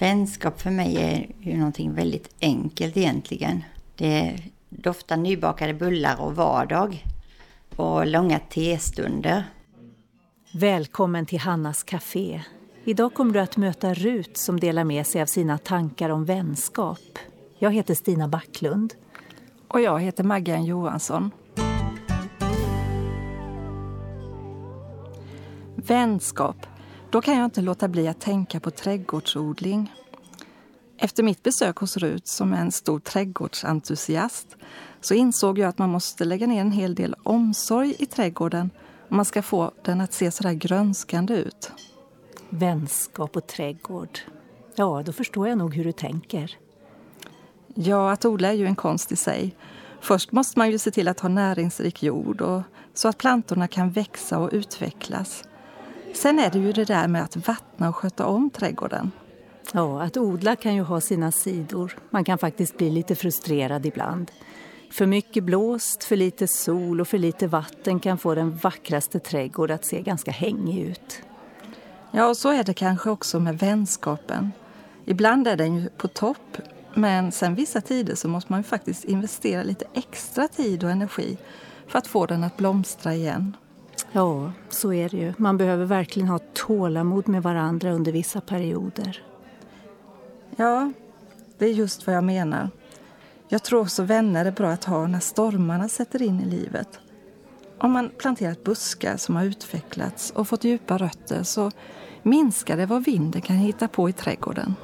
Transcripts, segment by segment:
Vänskap för mig är ju någonting väldigt enkelt egentligen. Det doftar nybakade bullar och vardag och långa testunder. Välkommen till Hannas Café. Idag kommer du att möta Rut som delar med sig av sina tankar om vänskap. Jag heter Stina Backlund. Och jag heter Maggan Johansson. Vänskap. Då kan jag inte låta bli att tänka på trädgårdsodling. Efter mitt besök hos Rut, som är en stor trädgårdsentusiast, så insåg jag att man måste lägga ner en hel del omsorg i trädgården om man ska få den att se så där grönskande ut. Vänskap och trädgård. Ja, då förstår jag nog hur du tänker. Ja, att odla är ju en konst i sig. Först måste man ju se till att ha näringsrik jord och så att plantorna kan växa och utvecklas. Sen är det ju det där med att vattna och sköta om trädgården. Ja, att odla kan ju ha sina sidor. Man kan faktiskt bli lite frustrerad ibland. För mycket blåst, för lite sol och för lite vatten kan få den vackraste trädgård att se ganska hängig ut. Ja, och så är det kanske också med vänskapen. Ibland är den ju på topp, men sen vissa tider så måste man ju faktiskt investera lite extra tid och energi för att få den att blomstra igen. Ja, så är det ju. Man behöver verkligen ha tålamod med varandra under vissa perioder. Ja, det är just vad jag menar. Jag tror också vänner är bra att ha när stormarna sätter in i livet. Om man planterat buskar som har utvecklats och fått djupa rötter så minskar det vad vinden kan hitta på i trädgården.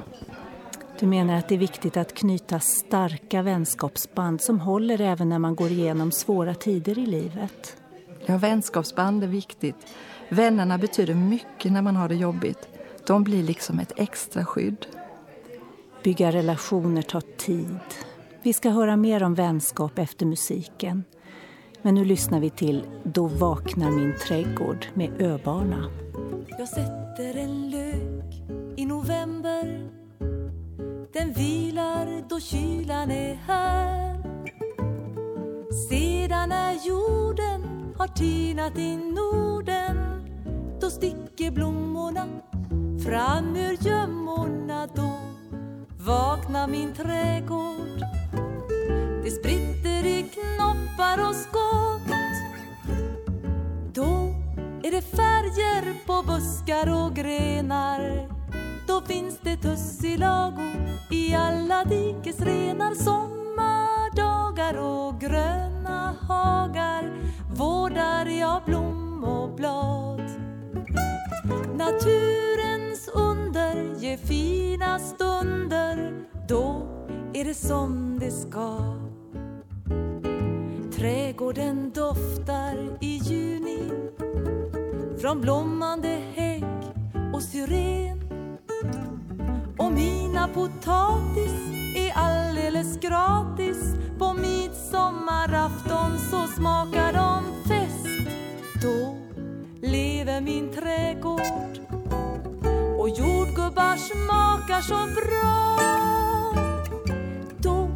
Du menar att det är viktigt att knyta starka vänskapsband som håller även när man går igenom svåra tider i livet? Ja, vänskapsband är viktigt. Vännerna betyder mycket när man har det jobbigt. De blir liksom ett extra skydd. Bygga relationer tar tid. Vi ska höra mer om vänskap efter musiken. Men nu lyssnar vi till Då vaknar min trädgård med Öbarna. Jag sätter en lök i november Den vilar då kylan är här Sedan när jorden har tinat i Norden. Då sticker blommorna fram ur gömmorna. Då vaknar min trädgård. Det spritter i knoppar och skott. Då är det färger på buskar och grenar. Då finns det tussilago i alla dikesrenar. Sommardagar och gröna hagar vårdar jag blom och blad. Naturens under ger fina stunder Då är det som det ska. Trädgården doftar i juni från blommande hägg och syren. Och mina potatis är alldeles gratis på midsommarafton så smakar de fest. Då lever min trädgård och jordgubbar smakar så bra. Då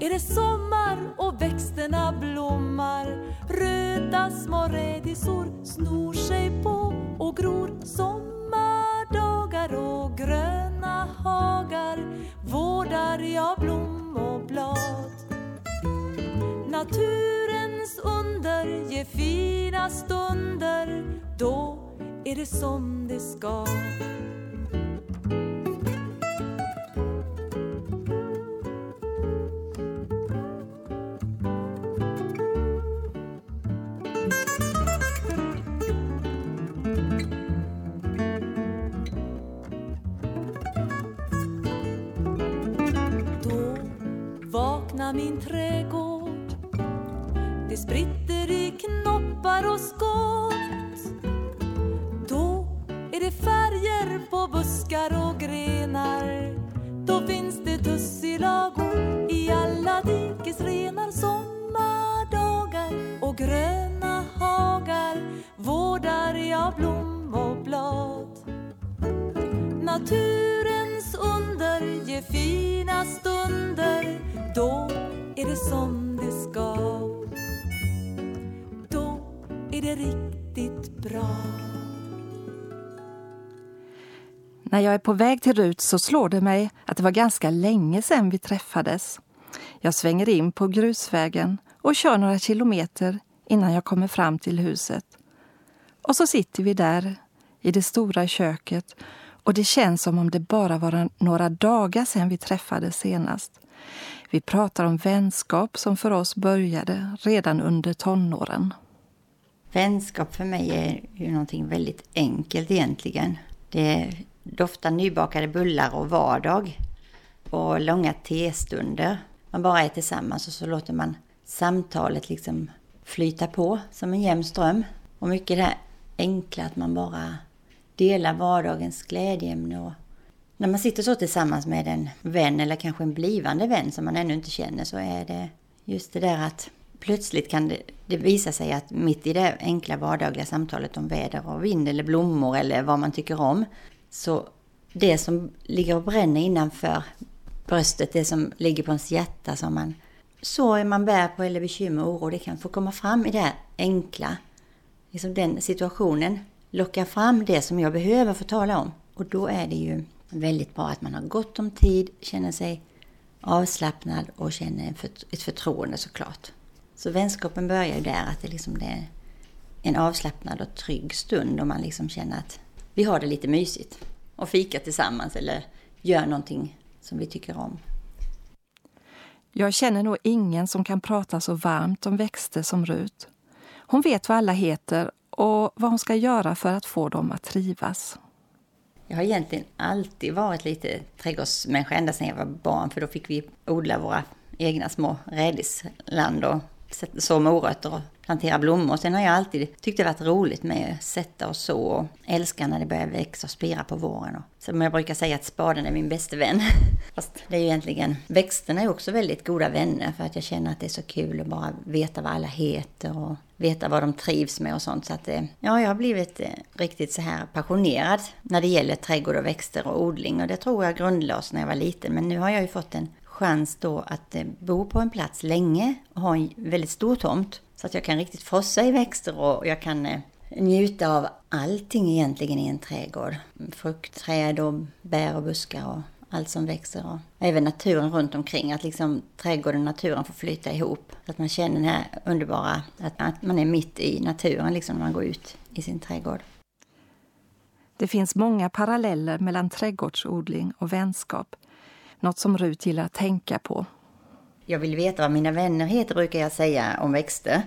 är det sommar och växterna blommar. Röda små rädisor snor sig på och gror Sommardagar och gröna hagar vårdar jag blom och blad. Naturens under. Ger fina stunder. Då är det som det ska. Då min trädgård. Är det riktigt bra När jag är på väg till Rut så slår det mig att det var ganska länge sedan vi träffades. Jag svänger in på grusvägen och kör några kilometer innan jag kommer fram till huset. Och så sitter vi där i det stora köket och det känns som om det bara var några dagar sedan vi träffades senast. Vi pratar om vänskap som för oss började redan under tonåren. Vänskap för mig är ju någonting väldigt enkelt egentligen. Det doftar nybakade bullar och vardag och långa testunder. Man bara är tillsammans och så låter man samtalet liksom flyta på som en jämn ström. Och mycket det här enkla att man bara delar vardagens glädjeämne. Och när man sitter så tillsammans med en vän eller kanske en blivande vän som man ännu inte känner så är det just det där att plötsligt kan det, det visa sig att mitt i det enkla vardagliga samtalet om väder och vind eller blommor eller vad man tycker om så det som ligger och bränner innanför bröstet, det som ligger på ens hjärta som man sorg man bär på eller bekymmer och oro, det kan få komma fram i det här enkla. Liksom den situationen lockar fram det som jag behöver få tala om. Och då är det ju väldigt bra att man har gott om tid, känner sig avslappnad och känner ett förtroende såklart. Så vänskapen börjar ju där, att det liksom det är en avslappnad och trygg stund och man liksom känner att vi har det lite mysigt och fika tillsammans eller gör någonting som vi tycker om. Jag känner nog ingen som kan prata så varmt om växter som Rut. Hon vet vad alla heter och vad hon ska göra för att få dem att trivas. Jag har egentligen alltid varit lite trädgårdsmänniska ända sedan jag var barn för då fick vi odla våra egna små rädisland och så morötter och plantera blommor. Sen har jag alltid tyckt det varit roligt med att sätta och så och älska när det börjar växa och spira på våren. Och, som jag brukar säga att spaden är min bästa vän. Fast det är ju egentligen, växterna är också väldigt goda vänner för att jag känner att det är så kul att bara veta vad alla heter och veta vad de trivs med och sånt. Så att eh, ja, jag har blivit eh, riktigt så här passionerad när det gäller trädgård och växter och odling och det tror jag grundlades när jag var liten. Men nu har jag ju fått en chans då att eh, bo på en plats länge och ha en väldigt stor tomt. Så att jag kan riktigt frossa i växter och jag kan eh, njuta av allting egentligen i en trädgård. Fruktträd och bär och buskar och allt som växer och även naturen runt omkring. Att liksom trädgården och naturen får flyta ihop. Att man känner den här underbara, att man är mitt i naturen liksom när man går ut i sin trädgård. Det finns många paralleller mellan trädgårdsodling och vänskap. Något som Rut gillar att tänka på. Jag vill veta vad mina vänner heter brukar jag säga om växter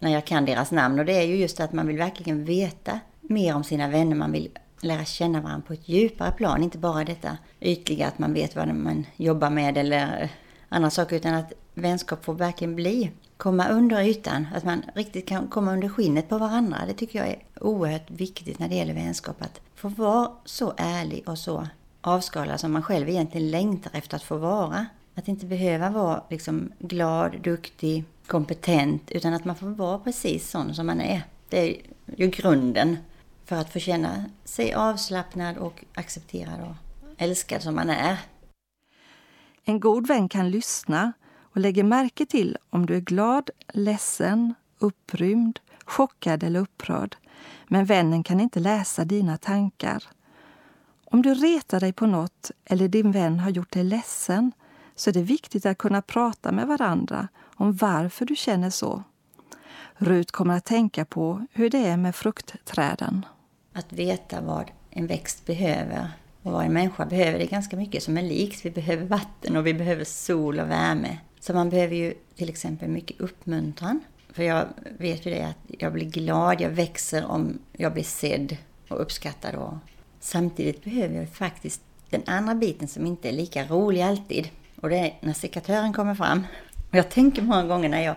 när jag kan deras namn. Och det är ju just att man vill verkligen veta mer om sina vänner. Man vill lära känna varandra på ett djupare plan. Inte bara detta ytliga att man vet vad man jobbar med eller andra saker. Utan att vänskap får verkligen bli, komma under ytan. Att man riktigt kan komma under skinnet på varandra. Det tycker jag är oerhört viktigt när det gäller vänskap. Att få vara så ärlig och så avskalad som man själv egentligen längtar efter att få vara. Att inte behöva vara liksom glad, duktig, kompetent, utan att man får vara precis sån som man är. Det är ju grunden för att få känna sig avslappnad och accepterad och älskad som man är. En god vän kan lyssna och lägga märke till om du är glad, ledsen, upprymd, chockad eller upprörd. Men vännen kan inte läsa dina tankar. Om du retar dig på något eller din vän har gjort dig ledsen så är det viktigt att kunna prata med varandra om varför du känner så. Rut kommer att tänka på hur det är med fruktträden. Att veta vad en växt behöver och vad en människa behöver, det är ganska mycket som är likt. Vi behöver vatten och vi behöver sol och värme. Så man behöver ju till exempel mycket uppmuntran. För jag vet ju det att jag blir glad, jag växer om jag blir sedd och uppskattad och Samtidigt behöver jag faktiskt den andra biten som inte är lika rolig alltid. Och det är när sekatören kommer fram. Och jag tänker många gånger när jag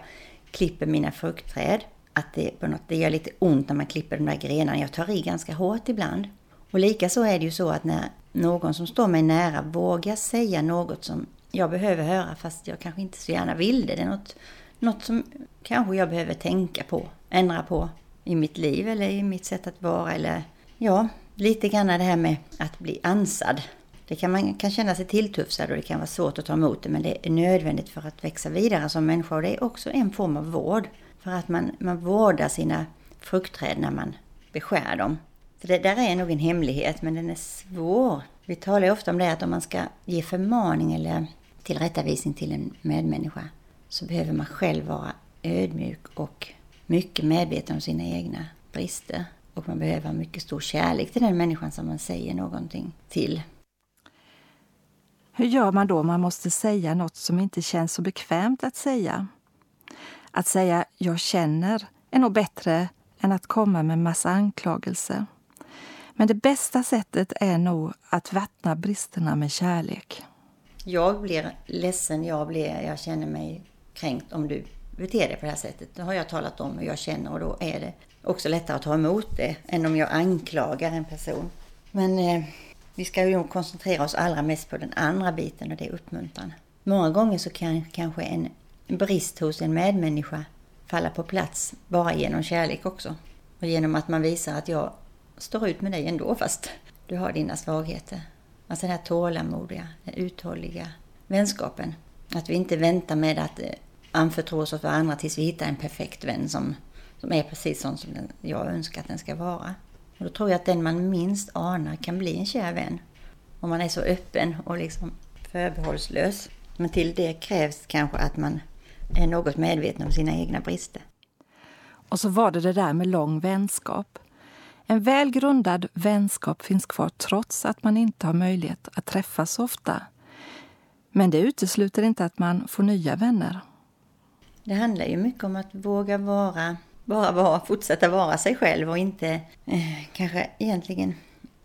klipper mina fruktträd att det, på något, det gör lite ont när man klipper de där grenarna. Jag tar i ganska hårt ibland. Och likaså är det ju så att när någon som står mig nära vågar säga något som jag behöver höra fast jag kanske inte så gärna vill det. Det är något, något som kanske jag behöver tänka på, ändra på i mitt liv eller i mitt sätt att vara eller ja, lite grann det här med att bli ansad. Det kan, man kan känna sig tilltufsad och det kan vara svårt att ta emot det men det är nödvändigt för att växa vidare som människa och det är också en form av vård. För att man, man vårdar sina fruktträd när man beskär dem. Så det där är nog en hemlighet, men den är svår. Vi talar ju ofta om det att om man ska ge förmaning eller tillrättavisning till en medmänniska så behöver man själv vara ödmjuk och mycket medveten om sina egna brister. Och man behöver ha mycket stor kärlek till den människan som man säger någonting till. Hur gör man då om man måste säga något som inte känns så bekvämt att säga? Att säga ”jag känner” är nog bättre än att komma med massa anklagelser. Men det bästa sättet är nog att vattna bristerna med kärlek. Jag blir ledsen, jag, blir, jag känner mig kränkt om du beter dig på det här sättet. Då har jag talat om hur jag känner och då är det också lättare att ta emot det än om jag anklagar en person. Men eh, vi ska ju koncentrera oss allra mest på den andra biten och det är uppmuntran. Många gånger så kan kanske en brist hos en medmänniska falla på plats bara genom kärlek också. Och genom att man visar att jag står ut med dig ändå fast du har dina svagheter. Alltså den här tålamodiga, den uthålliga vänskapen. Att vi inte väntar med att eh, anförtro oss åt varandra tills vi hittar en perfekt vän som, som är precis sån som den, jag önskar att den ska vara. Och då tror jag att den man minst anar kan bli en kär vän. Om man är så öppen och liksom förbehållslös. Men till det krävs kanske att man är något medveten om sina egna brister. Och så var det det där med lång vänskap. En väl grundad vänskap finns kvar trots att man inte har möjlighet att träffas så ofta. Men det utesluter inte att man får nya vänner. Det handlar ju mycket om att våga vara, bara vara, fortsätta vara sig själv och inte eh, kanske egentligen,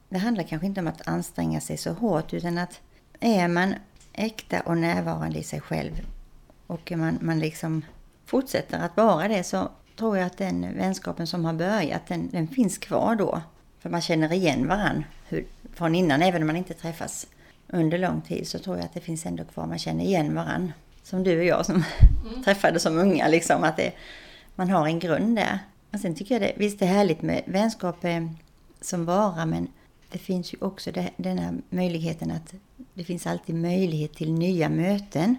det handlar kanske inte om att anstränga sig så hårt utan att är man äkta och närvarande i sig själv och man, man liksom fortsätter att vara det så tror jag att den vänskapen som har börjat, den, den finns kvar då. För man känner igen varann hur, från innan, även om man inte träffas under lång tid så tror jag att det finns ändå kvar, man känner igen varann. Som du och jag som mm. träffades som unga, liksom, att det, man har en grund där. Och sen tycker jag det, visst det är härligt med vänskap som vara, men det finns ju också det, den här möjligheten att det finns alltid möjlighet till nya möten.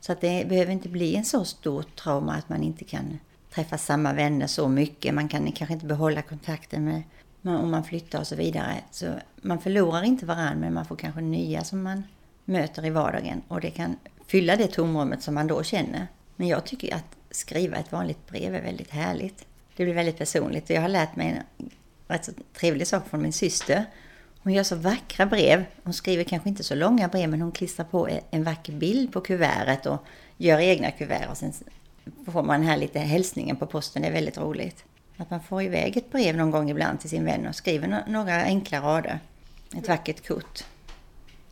Så att det behöver inte bli en så stor trauma att man inte kan träffa samma vänner så mycket. Man kan kanske inte behålla kontakten med om man flyttar och så vidare. Så man förlorar inte varandra men man får kanske nya som man möter i vardagen och det kan fylla det tomrummet som man då känner. Men jag tycker att skriva ett vanligt brev är väldigt härligt. Det blir väldigt personligt och jag har lärt mig en rätt så trevlig sak från min syster. Hon gör så vackra brev. Hon skriver kanske inte så långa brev men hon klistrar på e- en vacker bild på kuvertet och gör egna kuvert och sen får man här lite hälsningen på posten. Det är väldigt roligt. Att man får iväg ett brev någon gång ibland till sin vän och skriver några enkla rader. Ett vackert kort.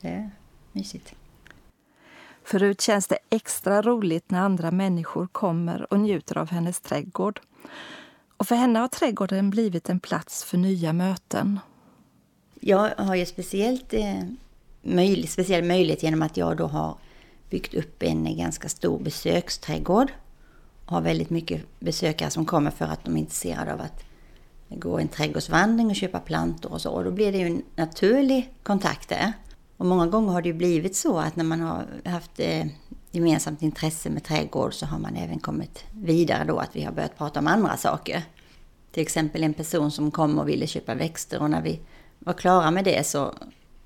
Det är mysigt. Förut känns det extra roligt när andra människor kommer och njuter av hennes trädgård. Och för henne har trädgården blivit en plats för nya möten. Jag har ju speciellt eh, möjlig, speciell möjlighet genom att jag då har byggt upp en ganska stor besöksträdgård har väldigt mycket besökare som kommer för att de är intresserade av att gå en trädgårdsvandring och köpa plantor och så. Och då blir det ju en naturlig kontakt där. Och många gånger har det ju blivit så att när man har haft eh, gemensamt intresse med trädgård så har man även kommit vidare då att vi har börjat prata om andra saker. Till exempel en person som kom och ville köpa växter och när vi var klara med det så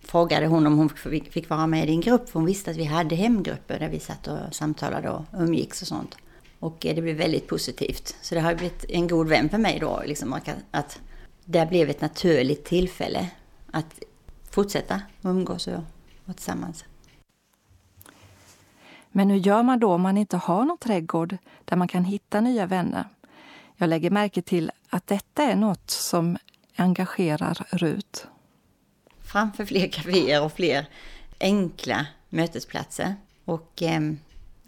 frågade hon om hon fick vara med i en grupp för hon visste att vi hade hemgrupper där vi satt och samtalade och umgicks och sånt. Och eh, det blev väldigt positivt. Så det har blivit en god vän för mig då, liksom, att det blev ett naturligt tillfälle att fortsätta umgås och vara tillsammans. Men hur gör man då om man inte har någon trädgård där man kan hitta nya vänner? Jag lägger märke till att detta är något som engagerar Rut. Framför fler kaféer och fler enkla mötesplatser. Och eh,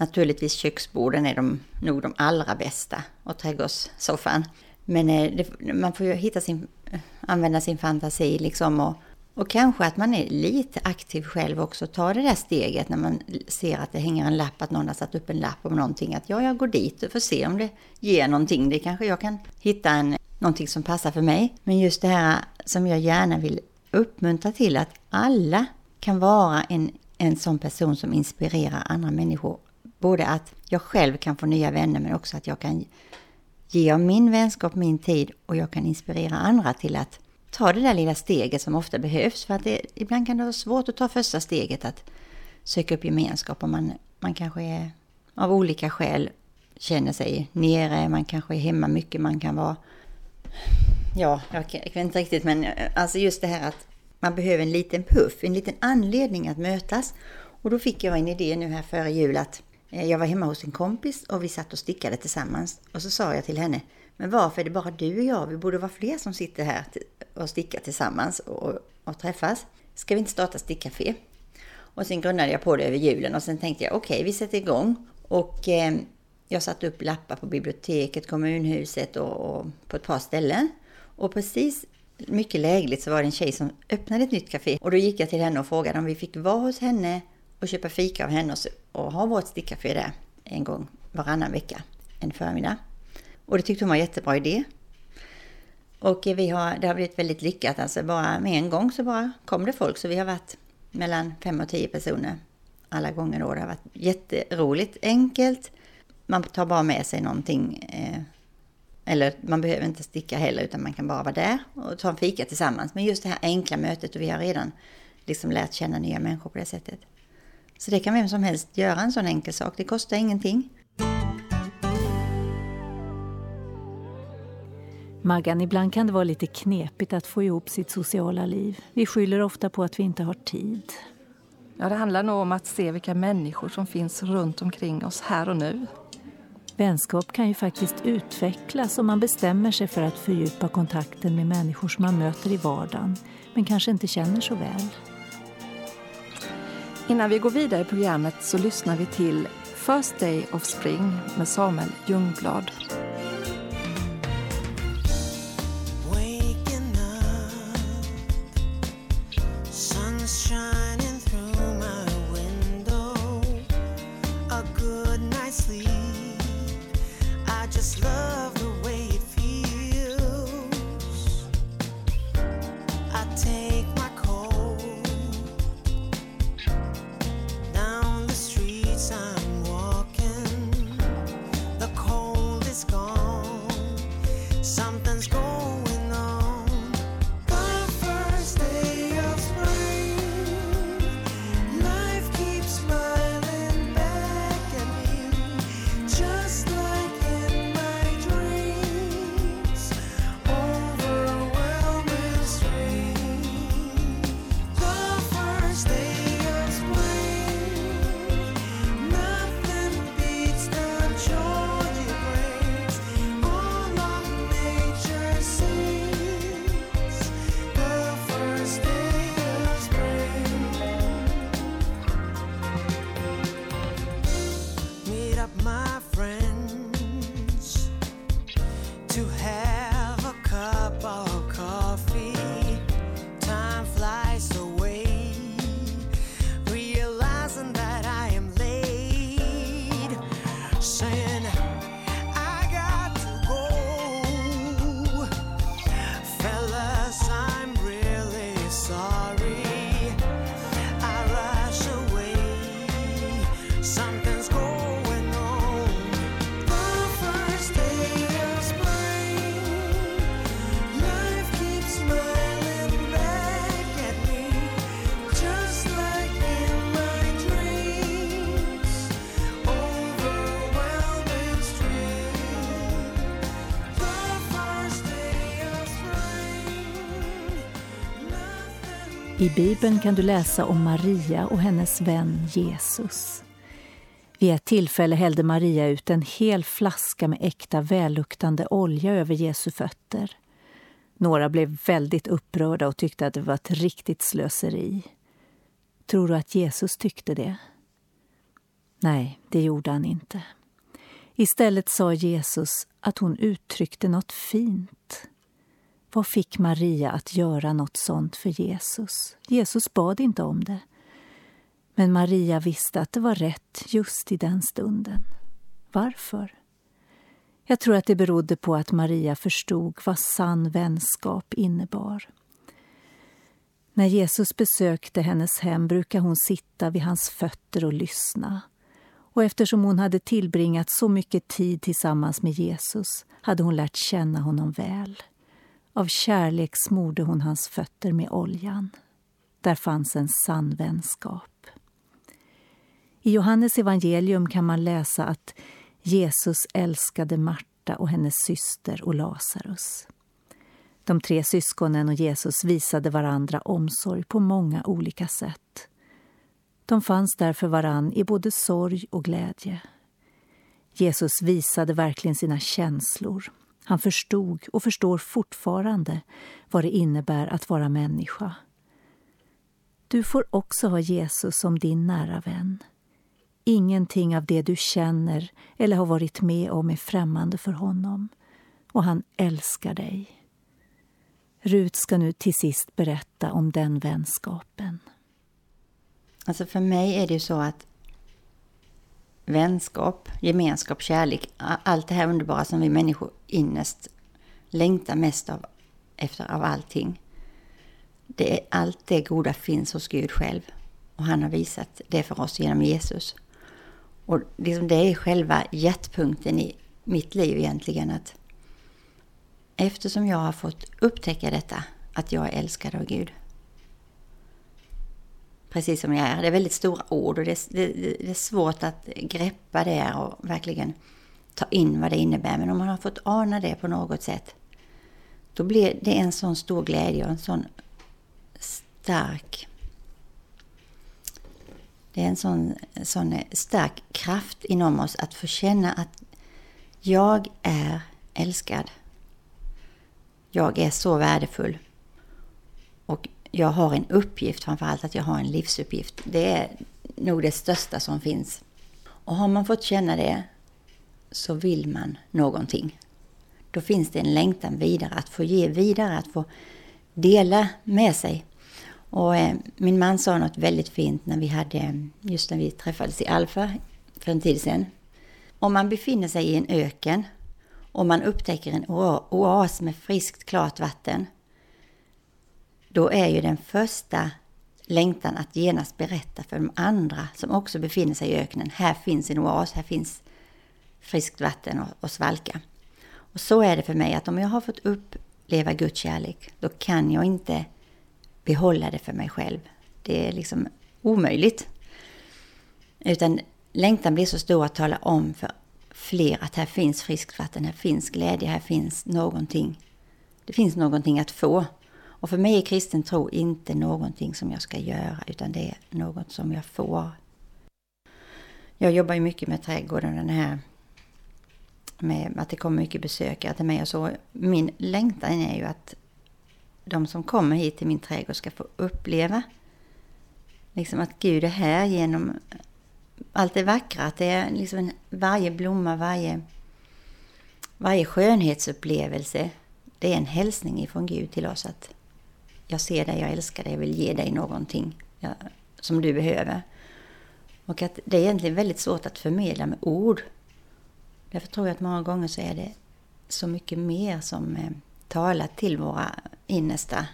Naturligtvis köksborden är de nog de allra bästa och trädgårdssoffan. Men eh, det, man får ju hitta sin, använda sin fantasi liksom och, och kanske att man är lite aktiv själv också. tar det där steget när man ser att det hänger en lapp, att någon har satt upp en lapp om någonting. Att ja, jag går dit och får se om det ger någonting. Det kanske jag kan hitta en, någonting som passar för mig. Men just det här som jag gärna vill uppmuntra till att alla kan vara en, en sån person som inspirerar andra människor både att jag själv kan få nya vänner men också att jag kan ge av min vänskap min tid och jag kan inspirera andra till att ta det där lilla steget som ofta behövs. För att det, ibland kan det vara svårt att ta första steget att söka upp gemenskap om man, man kanske är av olika skäl känner sig nere, man kanske är hemma mycket, man kan vara... Ja, jag, jag vet inte riktigt men eh, alltså just det här att man behöver en liten puff, en liten anledning att mötas. Och då fick jag en idé nu här före jul att eh, jag var hemma hos en kompis och vi satt och stickade tillsammans. Och så sa jag till henne, men varför är det bara du och jag? Vi borde vara fler som sitter här och stickar tillsammans och, och träffas. Ska vi inte starta stickcafé? Och sen grundade jag på det över julen och sen tänkte jag okej, okay, vi sätter igång. Och eh, jag satte upp lappar på biblioteket, kommunhuset och, och, på ett par ställen. Och precis mycket lägligt så var det en tjej som öppnade ett nytt café. Och då gick jag till henne och frågade om vi fick vara hos henne och köpa fika av henne och ha vårt stickcafé där en gång varannan vecka, en förmiddag. Och det tyckte hon var en jättebra idé. Och vi har, det har blivit väldigt lyckat, alltså bara med en gång så bara kom det folk. Så vi har varit mellan fem och tio personer alla gånger då. Det har varit jätteroligt, enkelt. Man tar bara med sig någonting. Eh, eller man behöver inte sticka heller utan man kan bara vara där och ta en fika tillsammans. Men just det här enkla mötet och vi har redan liksom lärt känna nya människor på det sättet. Så det kan vem som helst göra en sån enkel sak. Det kostar ingenting. Maggan, ibland kan det vara lite knepigt att få ihop sitt sociala liv. Vi skyller ofta på att vi inte har tid. Ja, det handlar nog om att se vilka människor som finns runt omkring oss här och nu. Vänskap kan ju faktiskt utvecklas om man bestämmer sig för att fördjupa kontakten med människor som man möter i vardagen, men kanske inte känner så väl. Innan vi går vidare i programmet så lyssnar vi till First Day of Spring med Samuel Ljungblad. take I Bibeln kan du läsa om Maria och hennes vän Jesus. Vid ett tillfälle hällde Maria ut en hel flaska med äkta välluktande olja över Jesu fötter. Några blev väldigt upprörda och tyckte att det var ett riktigt slöseri. Tror du att Jesus tyckte det? Nej, det gjorde han inte. Istället sa Jesus att hon uttryckte något fint. Vad fick Maria att göra något sånt för Jesus? Jesus bad inte om det. Men Maria visste att det var rätt just i den stunden. Varför? Jag tror att det berodde på att Maria förstod vad sann vänskap innebar. När Jesus besökte hennes hem brukade hon sitta vid hans fötter och lyssna. Och eftersom hon hade tillbringat så mycket tid tillsammans med Jesus hade hon lärt känna honom väl. Av kärlek smorde hon hans fötter med oljan. Där fanns en sann vänskap. I Johannes evangelium kan man läsa att Jesus älskade Marta och hennes syster och Lazarus. De tre syskonen och Jesus visade varandra omsorg på många olika sätt. De fanns där för varann i både sorg och glädje. Jesus visade verkligen sina känslor. Han förstod och förstår fortfarande vad det innebär att vara människa. Du får också ha Jesus som din nära vän. Ingenting av det du känner eller har varit med om är främmande för honom. Och han älskar dig. Rut ska nu till sist berätta om den vänskapen. Alltså för mig är det ju så att vänskap, gemenskap, kärlek, allt det här underbara som vi människor innerst längtar mest av efter av allting. Det är, allt det goda finns hos Gud själv och han har visat det för oss genom Jesus. Och liksom det är själva hjärtpunkten i mitt liv egentligen att eftersom jag har fått upptäcka detta, att jag är älskad av Gud. Precis som jag är. Det är väldigt stora ord och det, det, det är svårt att greppa det och verkligen ta in vad det innebär. Men om man har fått ana det på något sätt, då blir det en sån stor glädje och en sån stark det är en sån, sån stark kraft inom oss att få känna att jag är älskad. Jag är så värdefull. Jag har en uppgift, framförallt att jag har en livsuppgift. Det är nog det största som finns. Och har man fått känna det så vill man någonting. Då finns det en längtan vidare, att få ge vidare, att få dela med sig. Och eh, min man sa något väldigt fint när vi hade, eh, just när vi träffades i Alfa för en tid sedan. Om man befinner sig i en öken och man upptäcker en oas med friskt klart vatten, då är ju den första längtan att genast berätta för de andra som också befinner sig i öknen. Här finns en oas, här finns friskt vatten och, och svalka. Och så är det för mig att om jag har fått uppleva Guds kärlek, då kan jag inte behålla det för mig själv. Det är liksom omöjligt. Utan längtan blir så stor att tala om för fler att här finns friskt vatten, här finns glädje, här finns någonting. Det finns någonting att få. Och för mig är kristen tro inte någonting som jag ska göra, utan det är något som jag får. Jag jobbar ju mycket med trädgården, den här med att det kommer mycket besökare till mig och så. Min längtan är ju att de som kommer hit till min trädgård ska få uppleva liksom att Gud är här genom allt det vackra. Att det är liksom en, varje blomma, varje, varje skönhetsupplevelse. Det är en hälsning ifrån Gud till oss att jag ser dig, jag älskar dig, jag vill ge dig någonting ja, som du behöver. Och att det är egentligen väldigt svårt att förmedla med ord. Därför tror jag att många gånger så är det så mycket mer som eh, talar till våra innersta.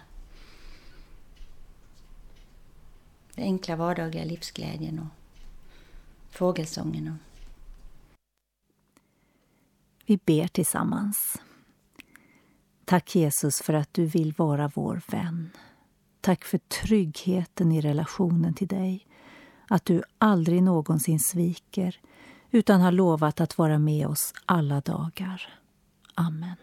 Den enkla vardagliga livsglädjen och fågelsången. Och... Vi ber tillsammans. Tack Jesus för att du vill vara vår vän. Tack för tryggheten i relationen till dig. Att du aldrig någonsin sviker utan har lovat att vara med oss alla dagar. Amen.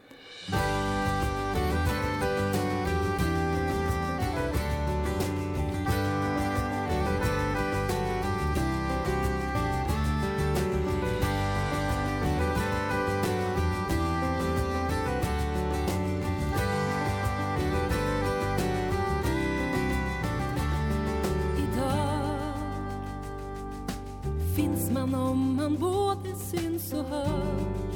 Man både syns och hörs.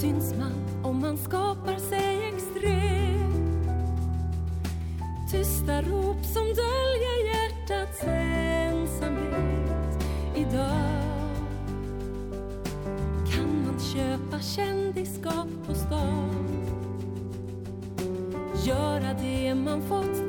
Syns man om man skapar sig extrem. Tysta rop som döljer hjärtats ensamhet idag. Kan man köpa kändisskap på stan? Göra det man fått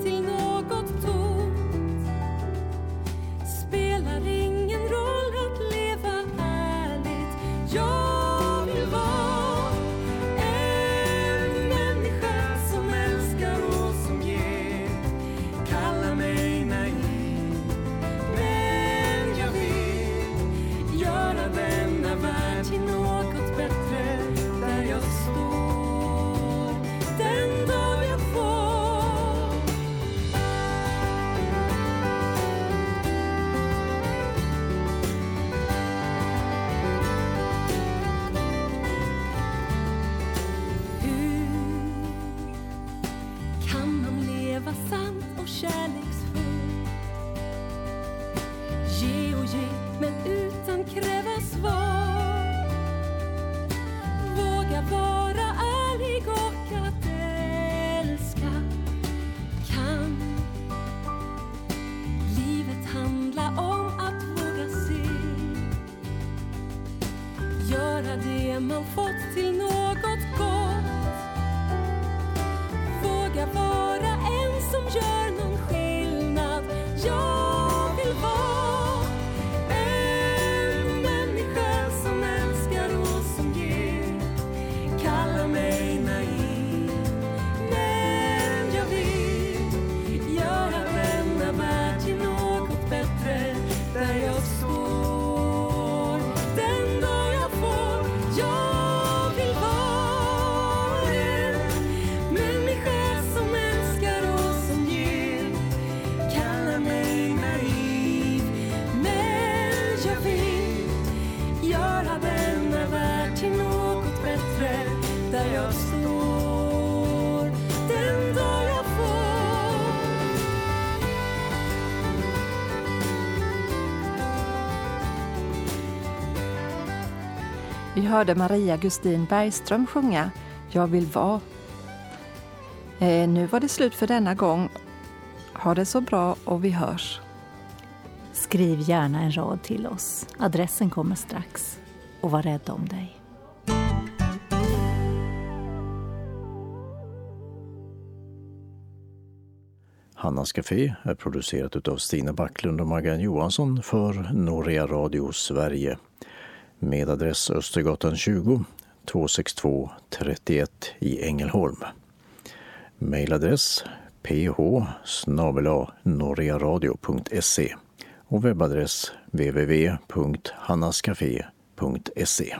Vi hörde Maria Gustin Bergström sjunga Jag vill vara. Eh, nu var det slut för denna gång. Ha det så bra och vi hörs. Skriv gärna en rad till oss. Adressen kommer strax. Och var rädd om dig. Hannas Café är producerat av Stina Backlund och Maggan Johansson för Norea Radio Sverige med adress Östergatan 20 262 31 i Ängelholm. Mailadress ph norrearadio.se och webbadress www.hannascafé.se